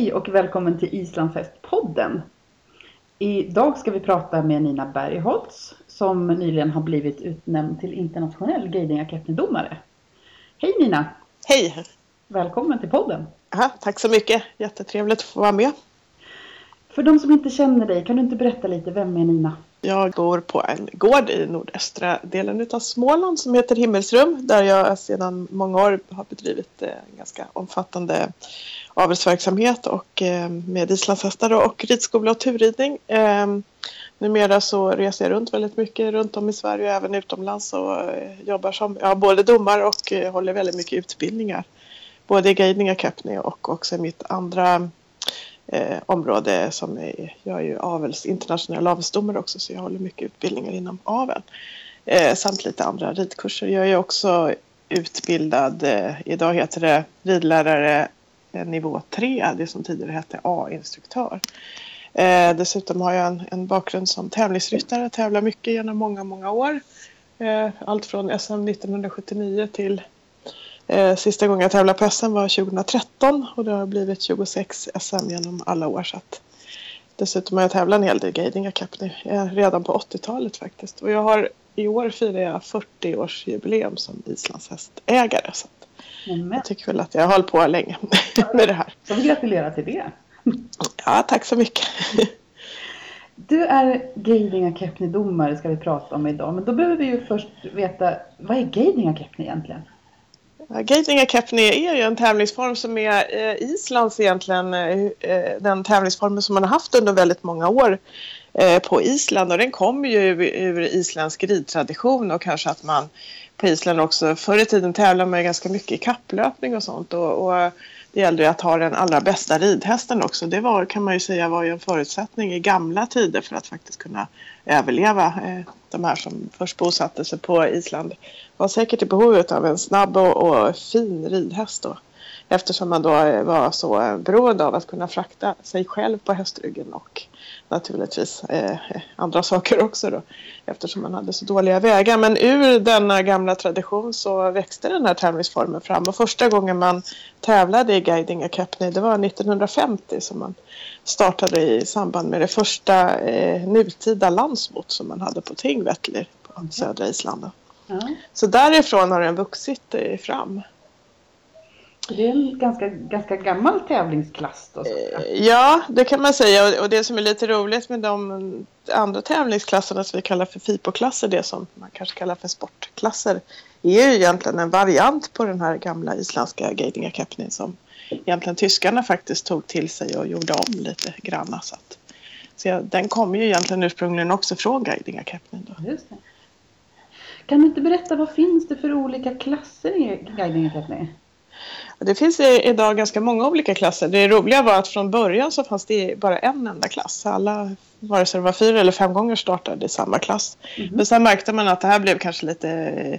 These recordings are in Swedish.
Hej och välkommen till Islandshästpodden. Idag ska vi prata med Nina Bergholtz som nyligen har blivit utnämnd till internationell guiding Hej Nina! Hej! Välkommen till podden! Aha, tack så mycket! Jättetrevligt att få vara med. För de som inte känner dig, kan du inte berätta lite, vem är Nina? Jag bor på en gård i nordöstra delen av Småland som heter Himmelsrum där jag sedan många år har bedrivit en ganska omfattande avelsverksamhet och eh, med islandshästar och ridskola och turridning. Ehm, numera så reser jag runt väldigt mycket runt om i Sverige och även utomlands och eh, jobbar som ja, både domare och håller väldigt mycket utbildningar. Både i guidning academy och också i mitt andra eh, område som är, jag är ju avels, internationell avelsdomare också så jag håller mycket utbildningar inom avel. Eh, samt lite andra ridkurser. Jag är också utbildad, eh, idag heter det ridlärare eh, nivå 3, det som tidigare hette A-instruktör. Eh, dessutom har jag en, en bakgrund som tävlingsryttare, tävlar mycket genom många, många år. Eh, allt från SM 1979 till sista gången jag tävlade på SM var 2013 och det har blivit 26 SM genom alla år. Så att dessutom har jag tävlat en hel del Guidinga Cup redan på 80-talet faktiskt. Och jag har, i år firar jag 40-årsjubileum som islandshästägare. Så jag tycker väl att jag har hållit på länge med det här. Så vi gratulerar till det. Ja, tack så mycket. Du är Guidinga Kepni-domare ska vi prata om idag. Men då behöver vi ju först veta, vad är Guidinga Kepni egentligen? Gatinga Kepni är ju en tävlingsform som är eh, Islands egentligen eh, eh den tävlingsformen som man har haft under väldigt många år eh, på Island. Och den kommer ju ur, ur isländsk ridtradition och kanske att man på Island också förr i tiden tävlade man ganska mycket i kapplöpning och sånt. Och, och det gällde ju att ha den allra bästa ridhästen också. Det var, kan man ju säga var ju en förutsättning i gamla tider för att faktiskt kunna överleva. Eh, de här som först bosatte sig på Island var säkert i behov av en snabb och, och fin ridhäst då. Eftersom man då var så beroende av att kunna frakta sig själv på hästryggen och naturligtvis eh, andra saker också då. Eftersom man hade så dåliga vägar. Men ur denna gamla tradition så växte den här tävlingsformen fram. Och första gången man tävlade i Guiding Academy det var 1950 som man startade i samband med det första eh, nutida landsmot som man hade på Tingvettlir på södra Island. Mm. Så därifrån har den vuxit eh, fram. Det är en ganska, ganska gammal tävlingsklass då? Eh, ja, det kan man säga. Och det som är lite roligt med de andra tävlingsklasserna som vi kallar för FIPO-klasser, det som man kanske kallar för sportklasser, är ju egentligen en variant på den här gamla isländska Guiding Academy som egentligen tyskarna faktiskt tog till sig och gjorde om lite grann. Så, att, så ja, den kommer ju egentligen ursprungligen också från Guiding Academy. Då. Kan du inte berätta vad finns det för olika klasser i Guiding Academy? Det finns idag ganska många olika klasser. Det roliga var att från början så fanns det bara en enda klass. Alla, vare sig det var fyra eller fem gånger startade i samma klass. Mm. Men sen märkte man att det här blev kanske lite,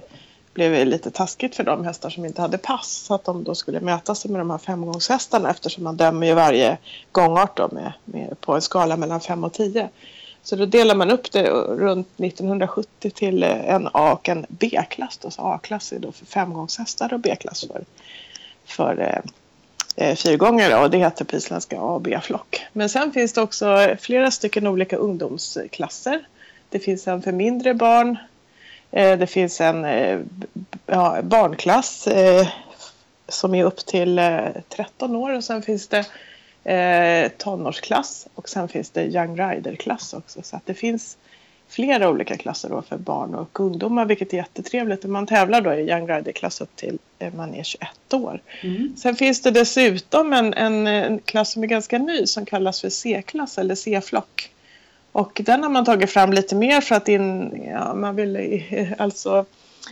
blev lite taskigt för de hästar som inte hade pass. Så att de då skulle möta sig med de här femgångshästarna eftersom man dömer ju varje gångart då med, med, på en skala mellan fem och tio. Så då delar man upp det runt 1970 till en A och en B-klass. Så A-klass är då för femgångshästar och B-klass för för eh, eh fyrgångare och det heter på isländska A och B-flock. Men sen finns det också flera stycken olika ungdomsklasser. Det finns en för mindre barn. Eh, det finns en eh, ja, barnklass eh, som är upp till eh, 13 år och sen finns det eh, tonårsklass och sen finns det Young Rider-klass också. Så att det finns flera olika klasser då för barn och ungdomar vilket är jättetrevligt. Man tävlar då i Young Rider-klass upp till man är 21 år. Mm. Sen finns det dessutom en, en, en, klass som är ganska ny som kallas för C-klass eller C-flock. Och den har man tagit fram lite mer för att in, ja, man vill eh, alltså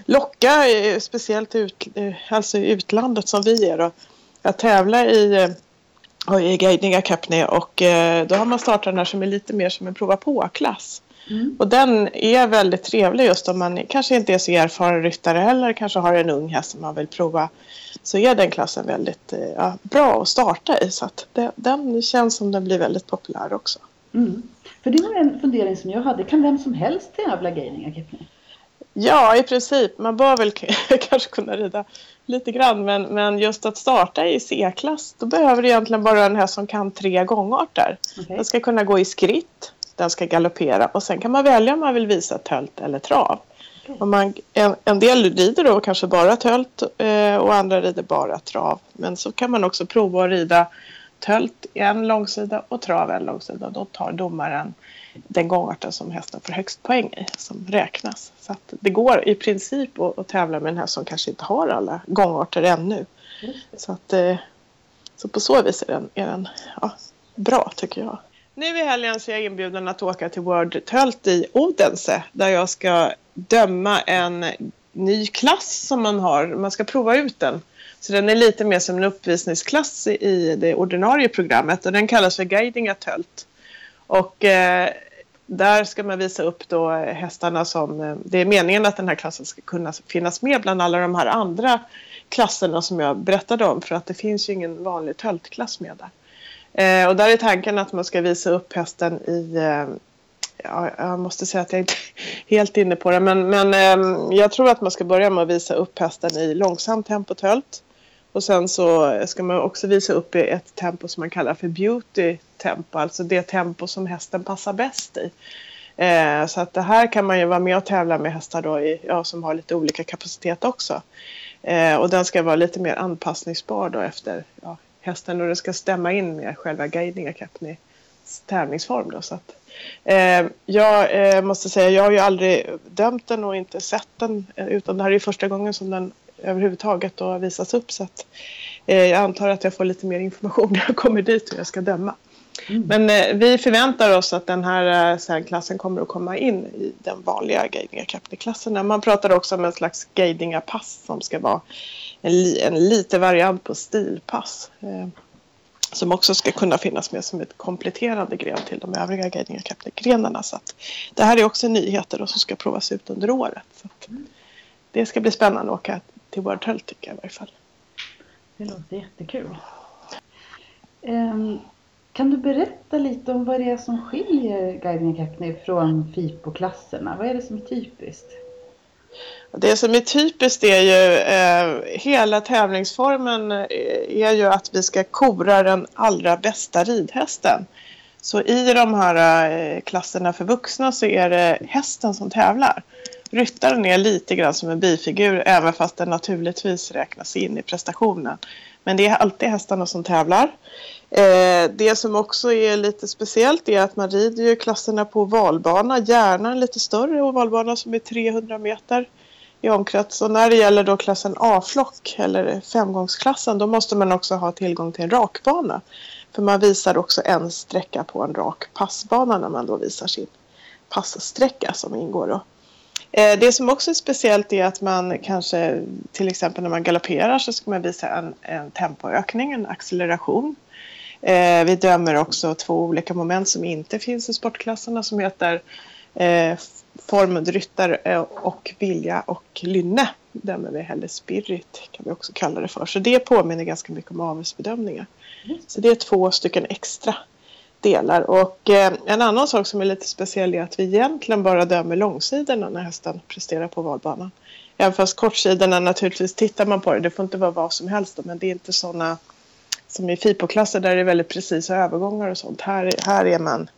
locka eh, speciellt ut, alltså utlandet som vi är då, att tävla i i Guiding Academy och då har man startat den här som är lite mer som en prova på-klass. Mm. Och den är väldigt trevlig just om man kanske inte är så erfaren ryttare eller kanske har en ung häst som man vill prova. Så är den klassen väldigt eh, ja, bra att starta i. Så att det, den känns som den blir väldigt populär också. Mm. För det var en fundering som jag hade. Kan vem som helst tävla Gaining Academy? Ja, i princip. Man bör väl kanske kunna rida lite grann. Men, men just att starta i C-klass, då behöver du egentligen bara en häst som kan tre gångarter. Okay. Den ska kunna gå i skritt, den ska galoppera och sen kan man välja om man vill visa tölt eller trav. Okay. man, en, en, del rider då kanske bara tölt eh, och andra rider bara trav. Men så kan man också prova att rida tölt en långsida och trav en långsida. Då tar domaren den gångarten som hästen får högst poäng i som räknas. Så det går i princip att, att tävla med en häst som kanske inte har alla gångarter ännu. Så, att, eh, så på så vis är den, är den ja, bra tycker jag. Nu i helgen så är jag inbjuden att åka till World Tölt i Odense där jag ska döma en ny klass som man har. Man ska prova ut den. Så den är lite mer som en uppvisningsklass i det ordinarie programmet och den kallas för Guiding a Tölt. Och eh, där ska man visa upp då hästarna som... Eh, det är meningen att den här klassen ska kunna finnas med bland alla de här andra klasserna som jag berättade om. För att det finns ju ingen vanlig töltklass med där. Eh, och där är tanken att man ska visa upp hästen i... Eh, ja, jag måste säga att jag inte är helt inne på det. Men, men eh, jag tror att man ska börja med att visa upp hästen i långsamt tempo tölt. Och sen så ska man också visa upp i ett tempo som man kallar för beauty tempo, alltså det tempo som hästen passar bäst i. Eh, så att det här kan man ju vara med och tävla med hästar då i, ja, som har lite olika kapacitet också. Eh, och den ska vara lite mer anpassningsbar då efter ja, hästen och det ska stämma in med själva Guiding Academy tävlingsform. Då, så att, eh, jag eh, måste säga, jag har ju aldrig dömt den och inte sett den eh, utan det här är första gången som den överhuvudtaget då visas upp. Så att, eh, jag antar att jag får lite mer information när jag kommer dit och jag ska döma. Mm. Men eh, vi förväntar oss att den här eh, klassen kommer att komma in i den vanliga guidinga Man pratar också om en slags guidinga-pass som ska vara en, li en liten variant på stilpass. Eh, som också ska kunna finnas med som ett kompletterande gren till de övriga guidinga grenarna Så att det här är också nyheter och som ska provas ut under året. Så mm. det ska bli spännande att åka till World Health tycker jag i varje fall. Det låter jättekul. Um, kan du berätta lite om vad det är som skiljer Guiding Acne från FIPO-klasserna? Vad är det som är typiskt? Det som är typiskt är ju eh, hela tävlingsformen eh, är ju att vi ska kora den allra bästa ridhästen. Så i de här eh, klasserna för vuxna så är det hästen som tävlar. Ryttaren är lite grann som en bifigur även fast den naturligtvis räknas in i prestationen. Men det är alltid hästarna som tävlar. Eh, det som också är lite speciellt är att man rider ju klasserna på ovalbana, gärna en lite större ovalbana som är 300 meter i omkrets. Och när det gäller då klassen A-flock eller femgångsklassen då måste man också ha tillgång till en rakbana. För man visar också en sträcka på en rak passbana när man då visar sin passsträcka som ingår. Då. Eh, det som också är speciellt är att man kanske till exempel när man galopperar så ska man visa en, en tempoökning, en acceleration. Eh, vi dömer också två olika moment som inte finns i sportklasserna som heter eh, form ryttare och vilja och lynne. Dömer vi heller spirit kan vi också kalla det för. Så det påminner ganska mycket om avelsbedömningar. Så det är två stycken extra delar. Och eh, en annan sak som är lite speciell är att vi egentligen bara dömer långsidorna när hästen presterar på valbanan. Även fast kortsidorna naturligtvis tittar man på det. Det får inte vara vad som helst men det är inte sådana som i FIPO-klasser där det är väldigt precisa övergångar och sånt. Här, här är man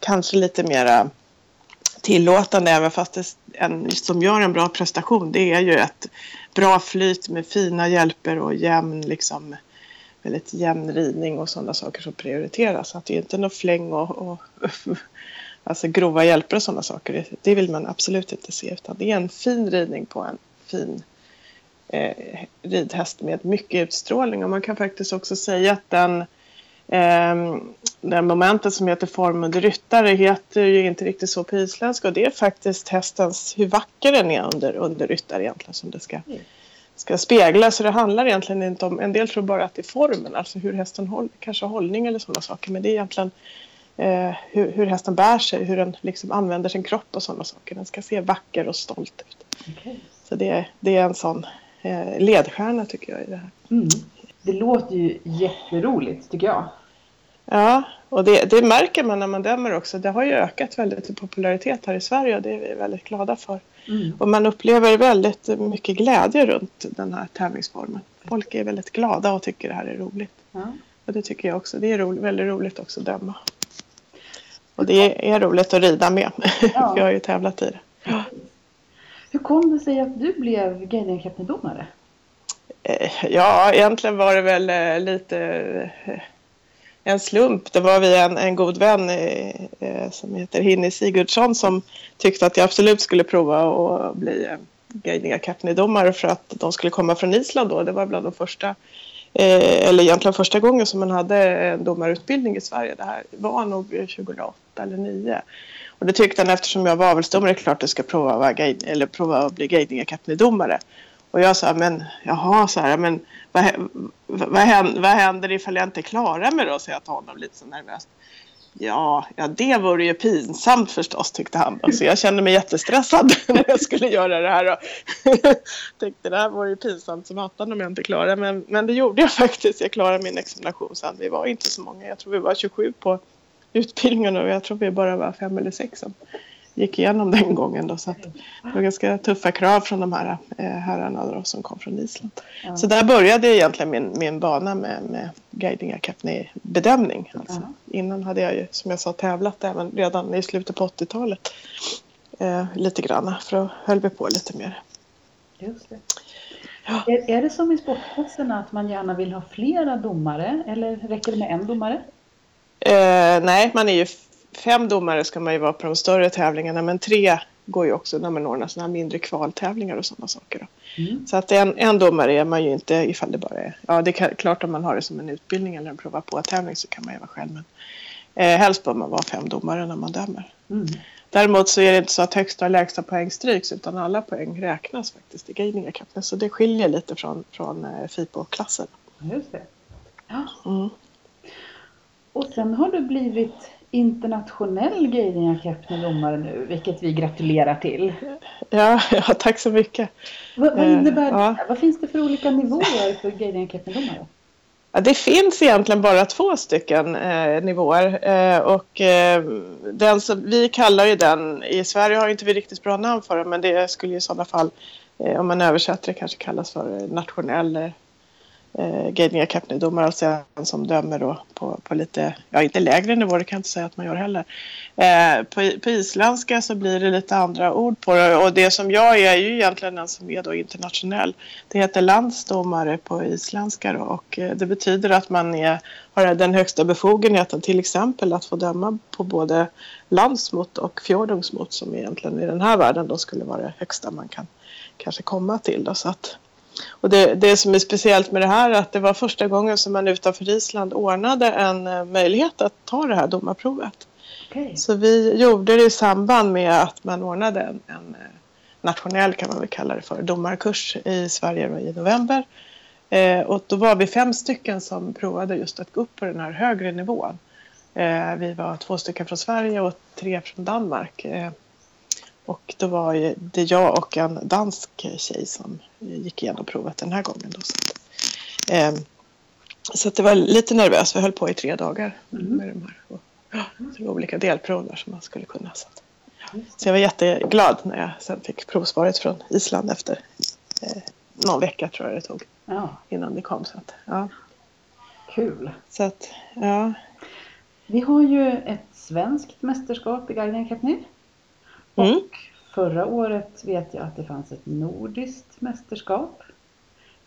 kanske lite mera tillåtande även fast det, en som gör en bra prestation det är ju ett bra flyt med fina hjälper och jämn liksom väldigt jämn ridning och sådana saker som prioriteras. Att det är inte något fläng och, och alltså grova hjälper och sådana saker. Det vill man absolut inte se utan det är en fin ridning på en fin eh, ridhäst med mycket utstrålning och man kan faktiskt också säga att den eh, det momentet som heter form under ryttare heter ju inte riktigt så på isländska och det är faktiskt hästens, hur vacker den är under, under ryttare egentligen som det ska mm ska spegla. Så det handlar egentligen inte om, en del tror bara att det är formen, alltså hur hästen håller, kanske hållning eller sådana saker. Men det är egentligen eh, hur, hur, hästen bär sig, hur den liksom använder sin kropp och sådana saker. Den ska se vacker och stolt ut. Okay. Så det, det är en sån ledstjärna tycker jag i det här. Mm. Det låter ju jätteroligt tycker jag. Ja, och det, det, märker man när man dömer också. Det har ju ökat väldigt i popularitet här i Sverige och det är vi väldigt glada för. Mm. Och man upplever väldigt mycket glädje runt den här tävlingsformen. Folk är väldigt glada och tycker det här är roligt. Ja. Och det tycker jag också. Det är roligt, väldigt roligt också att döma. Och det är roligt att rida med. Ja. jag har ju tävlat i det. Ja. Hur kom det sig att du blev guidingkaptendomare? Eh, ja, egentligen var det väl eh, lite eh, en slump. Det var vi en, en god vän som heter Hinni Sigurdsson som tyckte att jag absolut skulle prova att bli eh, guiding academy-domare för att de skulle komma från Island då. Det var bland de första, eh, eller egentligen första gången som man hade en domarutbildning i Sverige. Det här var nog 2008 eller 2009. Och det tyckte han eftersom jag var avelsdomare, klart du jag ska prova, att guide, eller prova att bli guiding academy-domare. Och jag sa, men jaha, så här, men vad, vad, händer, vad händer ifall jag inte klarar mig då? Så jag till honom lite så nervöst. Ja, ja, det vore ju pinsamt förstås tyckte han. Så jag kände mig jättestressad när jag skulle göra det här. Och tänkte det här vore ju pinsamt som attan om jag inte klarade men, men det gjorde jag faktiskt. Jag klarade min examination sen. Vi var inte så många. Jag tror vi var 27 på utbildningen och jag tror vi bara var fem eller sex som gick igenom den gången. Då, så det var ganska tuffa krav från de här eh, herrarna då, som kom från Island. Ja. Så där började egentligen min, min bana med, med guiding acapney bedömning. Alltså. Ja. Innan hade jag ju som jag sa tävlat även redan i slutet på 80-talet. Eh, lite grann för då höll vi på lite mer. Just det. Ja. Är, är det som i sportklasserna att man gärna vill ha flera domare eller räcker det med en domare? Eh, nej, man är ju fem domare ska man ju vara på de större tävlingarna men tre går ju också när man ordnar sådana här mindre kvaltävlingar och sådana saker. Mm. Så att en, en domare är man ju inte ifall det bara är, ja det är klart om man har det som en utbildning eller en prova på tävling så kan man ju vara själv men eh, helst bör man vara fem domare när man dömer. Mm. Däremot så är det inte så att högsta och lägsta poäng stryks utan alla poäng räknas faktiskt i Gaming Så det skiljer lite från, från eh, FIPO-klassen. Just det. Ja. Mm. Och sen har du blivit internationell Guiding Academy-domare nu, vilket vi gratulerar till. Ja, ja tack så mycket. Vad, vad innebär eh, ja. Vad finns det för olika nivåer för Guiding Academy-domare? Ja, det finns egentligen bara två stycken eh, nivåer eh, och eh, den som vi kallar ju den, i Sverige har inte vi riktigt bra namn för den men det skulle i sådana fall eh, om man översätter det kanske kallas för nationell eh, Gaidinga Academy-domare, alltså en som dömer då på, på lite, ja inte lägre nivå, det kan jag inte säga att man gör heller. Eh, på, på isländska så blir det lite andra ord på det och det som jag är är ju egentligen den som är då internationell. Det heter landsdomare på isländska då, och eh, det betyder att man är, har den högsta befogenheten till exempel att få döma på både landsmot och fjordungsmot som egentligen i den här världen då skulle vara det högsta man kan kanske komma till. Då, så att, och det, det som är speciellt med det här är att det var första gången som man utanför Island ordnade en eh, möjlighet att ta det här domarprovet. Okay. Så vi gjorde det i samband med att man ordnade en, en eh, nationell, kan man väl kalla det för, domarkurs i Sverige i november. Eh, och då var vi fem stycken som provade just att gå upp på den här högre nivån. Eh, vi var två stycken från Sverige och tre från Danmark. Eh, och då var det jag och en dansk tjej som gick igenom provet den här gången. Då. Så, eh, så det var lite nervöst. Vi höll på i tre dagar mm. med de här. Och, det var olika delprover som man skulle kunna. Så, så jag var jätteglad när jag sen fick provsvaret från Island efter eh, någon vecka tror jag det tog ja. innan det kom. Så att, ja. Kul! Så att, ja. Vi har ju ett svenskt mästerskap i Guardian Capney. Mm. Förra året vet jag att det fanns ett nordiskt mästerskap.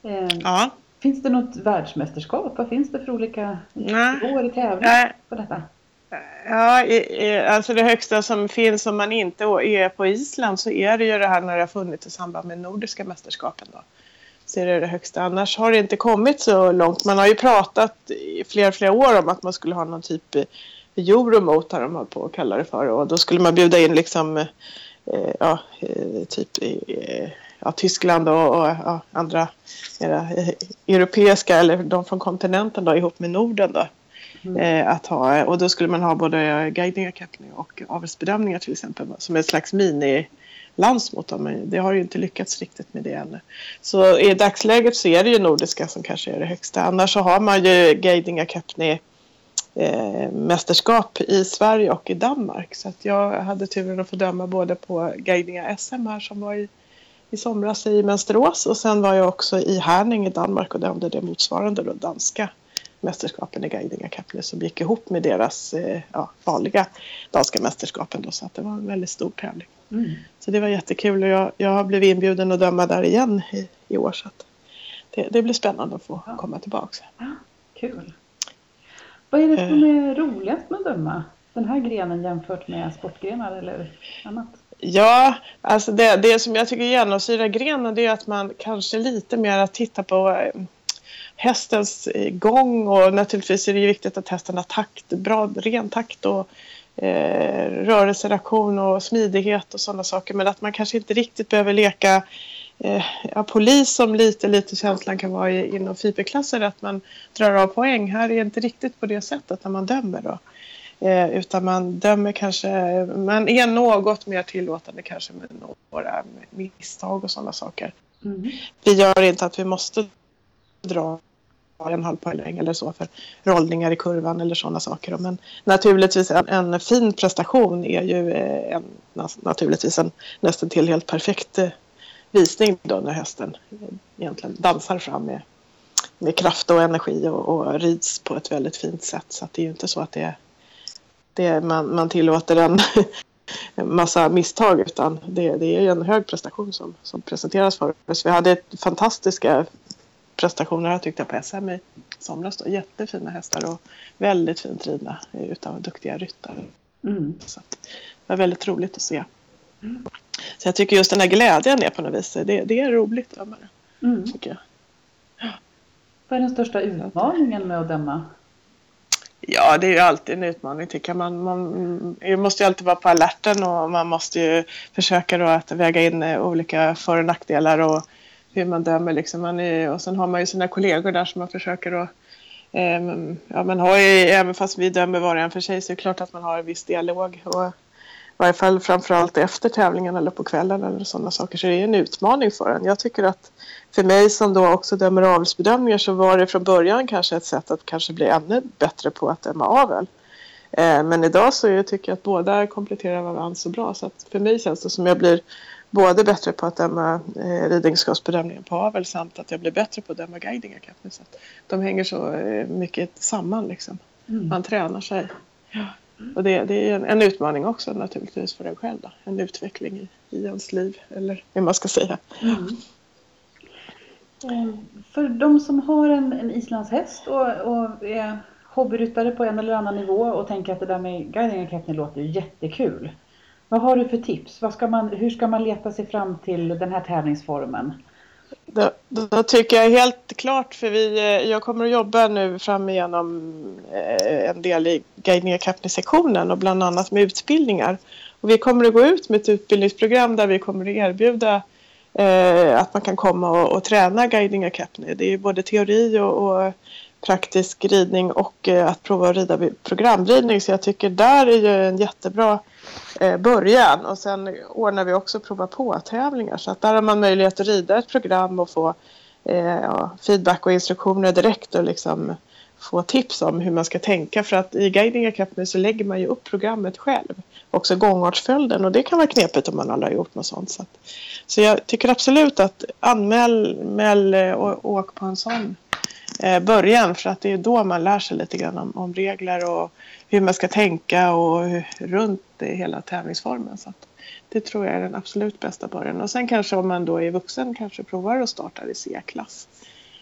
Eh, ja. Finns det något världsmästerskap? Vad finns det för olika nivåer i tävling på detta? Ja, alltså det högsta som finns om man inte är på Island så är det ju det här när det har funnits i samband med nordiska mästerskapen. Då. Så är det det högsta. Annars har det inte kommit så långt. Man har ju pratat i flera, flera år om att man skulle ha någon typ Euromot har de på att kalla det för. Och då skulle man bjuda in liksom, eh, ja, eh, typ eh, ja, Tyskland och, och ja, andra era, eh, europeiska eller de från kontinenten då, ihop med Norden. Då. Mm. Eh, att ha, och då skulle man ha både guiding academy och avelsbedömningar till exempel som ett slags mini landsmått. Men det har ju inte lyckats riktigt med det ännu. Så i dagsläget så är det ju nordiska som kanske är det högsta. Annars så har man ju guiding academy eh, mästerskap i Sverige och i Danmark. Så att jag hade turen att få döma både på Guidinga SM här som var i, i somras i Mönsterås och sen var jag också i Herning i Danmark och dömde det motsvarande då danska mästerskapen i Guidinga Kapne som gick ihop med deras eh, ja, vanliga danska mästerskapen då så att det var en väldigt stor tävling. Mm. Så det var jättekul och jag, jag har blivit inbjuden att döma där igen i, i år så att det, det blir spännande att få ja. komma tillbaka. Ja, kul. Vad är det som eh. är roligast med att döma? Den här grenen jämfört med sportgrenar eller annat? Ja, alltså det, det som jag tycker genomsyrar grenen det är att man kanske lite mer tittar på eh, hästens gång och naturligtvis är det viktigt att hästen har takt, bra ren takt och eh, rörelsereaktion och smidighet och sådana saker men att man kanske inte riktigt behöver leka eh, ja, polis som lite, lite känslan kan vara i, inom fiberklasser att man drar av poäng. Här är det inte riktigt på det sättet när man dömer då. Eh, utan man dömer kanske, man är något mer tillåtande kanske med några misstag och sådana saker. Mm. Det gör inte att vi måste dra en halv poäng eller så för rollningar i kurvan eller sådana saker. Men naturligtvis en, en fin prestation är ju eh, en, naturligtvis en nästan till helt perfekt eh, visning då när hästen egentligen dansar fram med, med kraft och energi och, och rids på ett väldigt fint sätt. Så att det är ju inte så att det, det man, man tillåter en, massa misstag utan det, det är en hög prestation som, som presenteras för oss. Vi hade fantastiska prestationer jag tyckte på SM i somras. Då. Jättefina hästar och väldigt fint ridna utav duktiga ryttare. Mm. Så det var väldigt roligt att se. Mm. Så jag tycker just den här glädjen är på något vis, det, det är roligt att döma det. Mm. Tycker jag. Vad är den största utmaningen med att döma? Ja, det är ju alltid en utmaning tycker jag. Man, man, man måste ju alltid vara på alerten och man måste ju försöka då att väga in olika för och nackdelar och hur man dömer. Liksom. Man är, och sen har man ju sina kollegor där som man försöker att eh, ja, man har ju, även fast vi dömer var och en för sig så är det klart att man har en viss dialog. Och, varje fall framförallt efter tävlingen eller på kvällen eller sådana saker. Så det är en utmaning för en. Jag tycker att för mig som då också dömer avelsbedömningar så var det från början kanske ett sätt att kanske bli ännu bättre på att döma avel. Eh, men idag så jag tycker jag att båda kompletterar varandra så bra så att för mig känns det som jag blir både bättre på att döma eh, ridningsskapsbedömningen på avel samt att jag blir bättre på att döma guidingar. Så de hänger så eh, mycket samman liksom. Mm. Man tränar sig. Ja. Och det, det är en, en, utmaning också naturligtvis för en själv. Då. En utveckling i, i ens liv eller hur man ska säga. Mm. mm. För de som har en, en islandshäst och, och är hobbyryttare på en eller annan nivå och tänker att det där med guidingar låter ju jättekul. Vad har du för tips? Vad ska man, hur ska man leta sig fram till den här tävlingsformen? Då, då, tycker jag helt klart, för vi, eh, jag kommer att jobba nu fram igenom eh, en del i Guidninga sektionen och bland annat med utbildningar. Och vi kommer att gå ut med ett utbildningsprogram där vi kommer att erbjuda eh, att man kan komma och, och träna Guidninga Capney. Det är både teori och, och praktisk ridning och eh, att prova att rida programridning. Så jag tycker där är ju en jättebra eh, början. Och sen ordnar vi också prova på-tävlingar. Så att där har man möjlighet att rida ett program och få eh, ja, feedback och instruktioner direkt och liksom få tips om hur man ska tänka. För att i Guiding Academy så lägger man ju upp programmet själv. Också gångartsföljden och det kan vara knepigt om man aldrig har gjort något sånt. Så, att, så jag tycker absolut att anmäl, mäl eh, och åk på en sån Eh, början för att det är då man lär sig lite grann om, om regler och hur man ska tänka och hur, runt det hela tävlingsformen. Så det tror jag är den absolut bästa början. Och sen kanske om man då är vuxen kanske provar att starta i C-klass.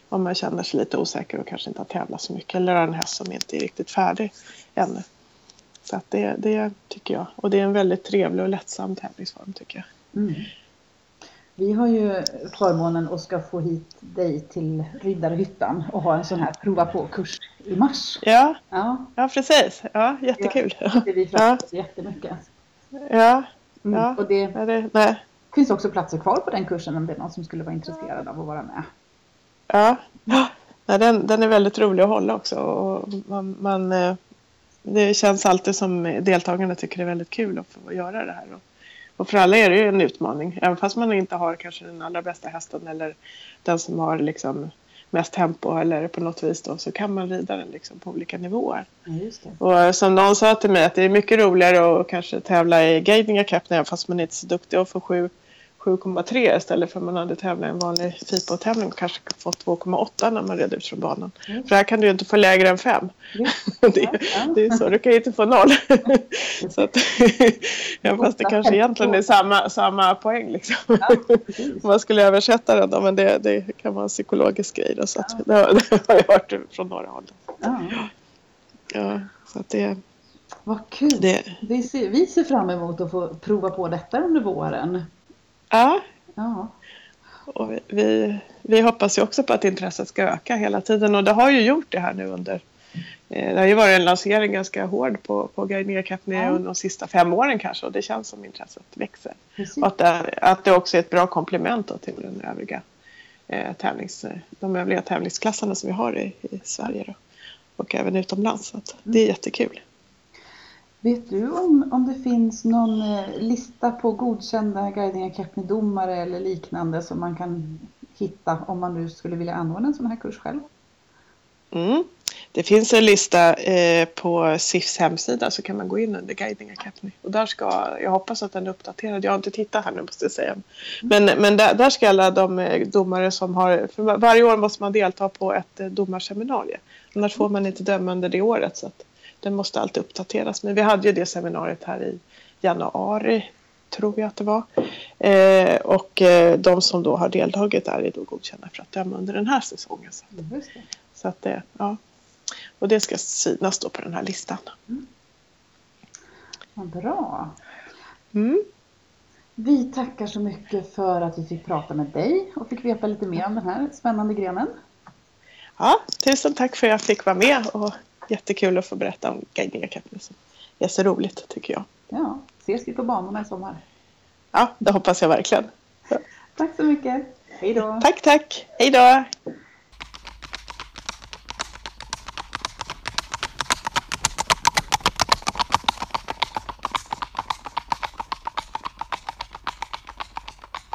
Om man känner sig lite osäker och kanske inte har tävlat så mycket eller har en häst som inte är riktigt färdig ännu. Så att det, det tycker jag. Och det är en väldigt trevlig och lättsam tävlingsform tycker jag. Mm. Vi har ju förmånen att ska få hit dig till Riddarhyttan och ha en sån här prova på-kurs i mars. Ja, ja. ja precis. Ja, jättekul. Ja, det vi fram ja. jättemycket. Ja. Mm. ja. Och det, ja, det nej. finns också platser kvar på den kursen om det är någon som skulle vara intresserad av att vara med. Ja, ja den, den är väldigt rolig att hålla också. Och man, man, eh, det känns alltid som deltagarna tycker det är väldigt kul att få göra det här. Och för alla är det ju en utmaning. Även fast man inte har kanske den allra bästa hästen eller den som har liksom mest tempo eller på något vis då så kan man rida den liksom på olika nivåer. Ja. Och som någon sa till mig att det är mycket roligare att kanske tävla i Guidinga Cup även fast man inte är så duktig och få 7 7,3 istället för att man hade tävlat i en vanlig FIPO-tävling och kanske fått 2,8 när man red ut från banan. Mm. För här kan du ju inte få lägre än 5. Visst. det, ja. det är så, du kan ju inte få noll. så att, ja, fast det kanske egentligen är samma, samma poäng liksom. Om man skulle översätta den då, men det, det kan vara en psykologisk grej då, så att, det, har, det har jag hört från några håll. Ja, Ja, så att det, vad kul. det, Vi ser, vi ser fram emot att få prova på detta under våren. Ja, Ja, och vi, vi, hoppas ju också på att intresset ska öka hela tiden och det har ju gjort det här nu under eh, det har ju varit en lansering ganska hård på, på Guidinga Capney Ja. under de sista fem åren kanske och det känns som intresset växer. precis. Och att det, att det också är ett bra komplement till den övriga, eh, tävlings, de övriga tävlingsklasserna som vi har i, i Sverige då, och även utomlands. Så det är jättekul. Vet du om, om det finns någon eh, lista på godkända guidningar, Capney-domare eller liknande som man kan hitta om man nu skulle vilja anordna en sån här kurs själv? Mm. Det finns en lista eh, på SIFs hemsida så kan man gå in under Guiding Academy. Och där ska, jag hoppas att den är uppdaterad. Jag har inte tittat här nu måste jag säga. Men, men där, där ska alla de eh, domare som har, för varje år måste man delta på ett eh, domarseminarium. Annars får man inte döma under det året. Så att den måste alltid uppdateras. Men vi hade ju det seminariet här i januari tror jag att det var. Eh, och eh, de som då har deltagit där är då godkända för att döma under den här säsongen. Så, Just det. så att det, ja. Och det ska synas då på den här listan. Vad bra. Mm. Vi tackar så mycket för att vi fick prata med dig och fick veta lite mer om den här spännande grenen. Ja, tusen tack för att jag fick vara med och jättekul att få berätta om Guidinga Capney som är så roligt tycker jag. Ja, ses vi på banorna i sommar. Ja, det hoppas jag verkligen. Tack så mycket. Hej då. Tack, tack. Hej då!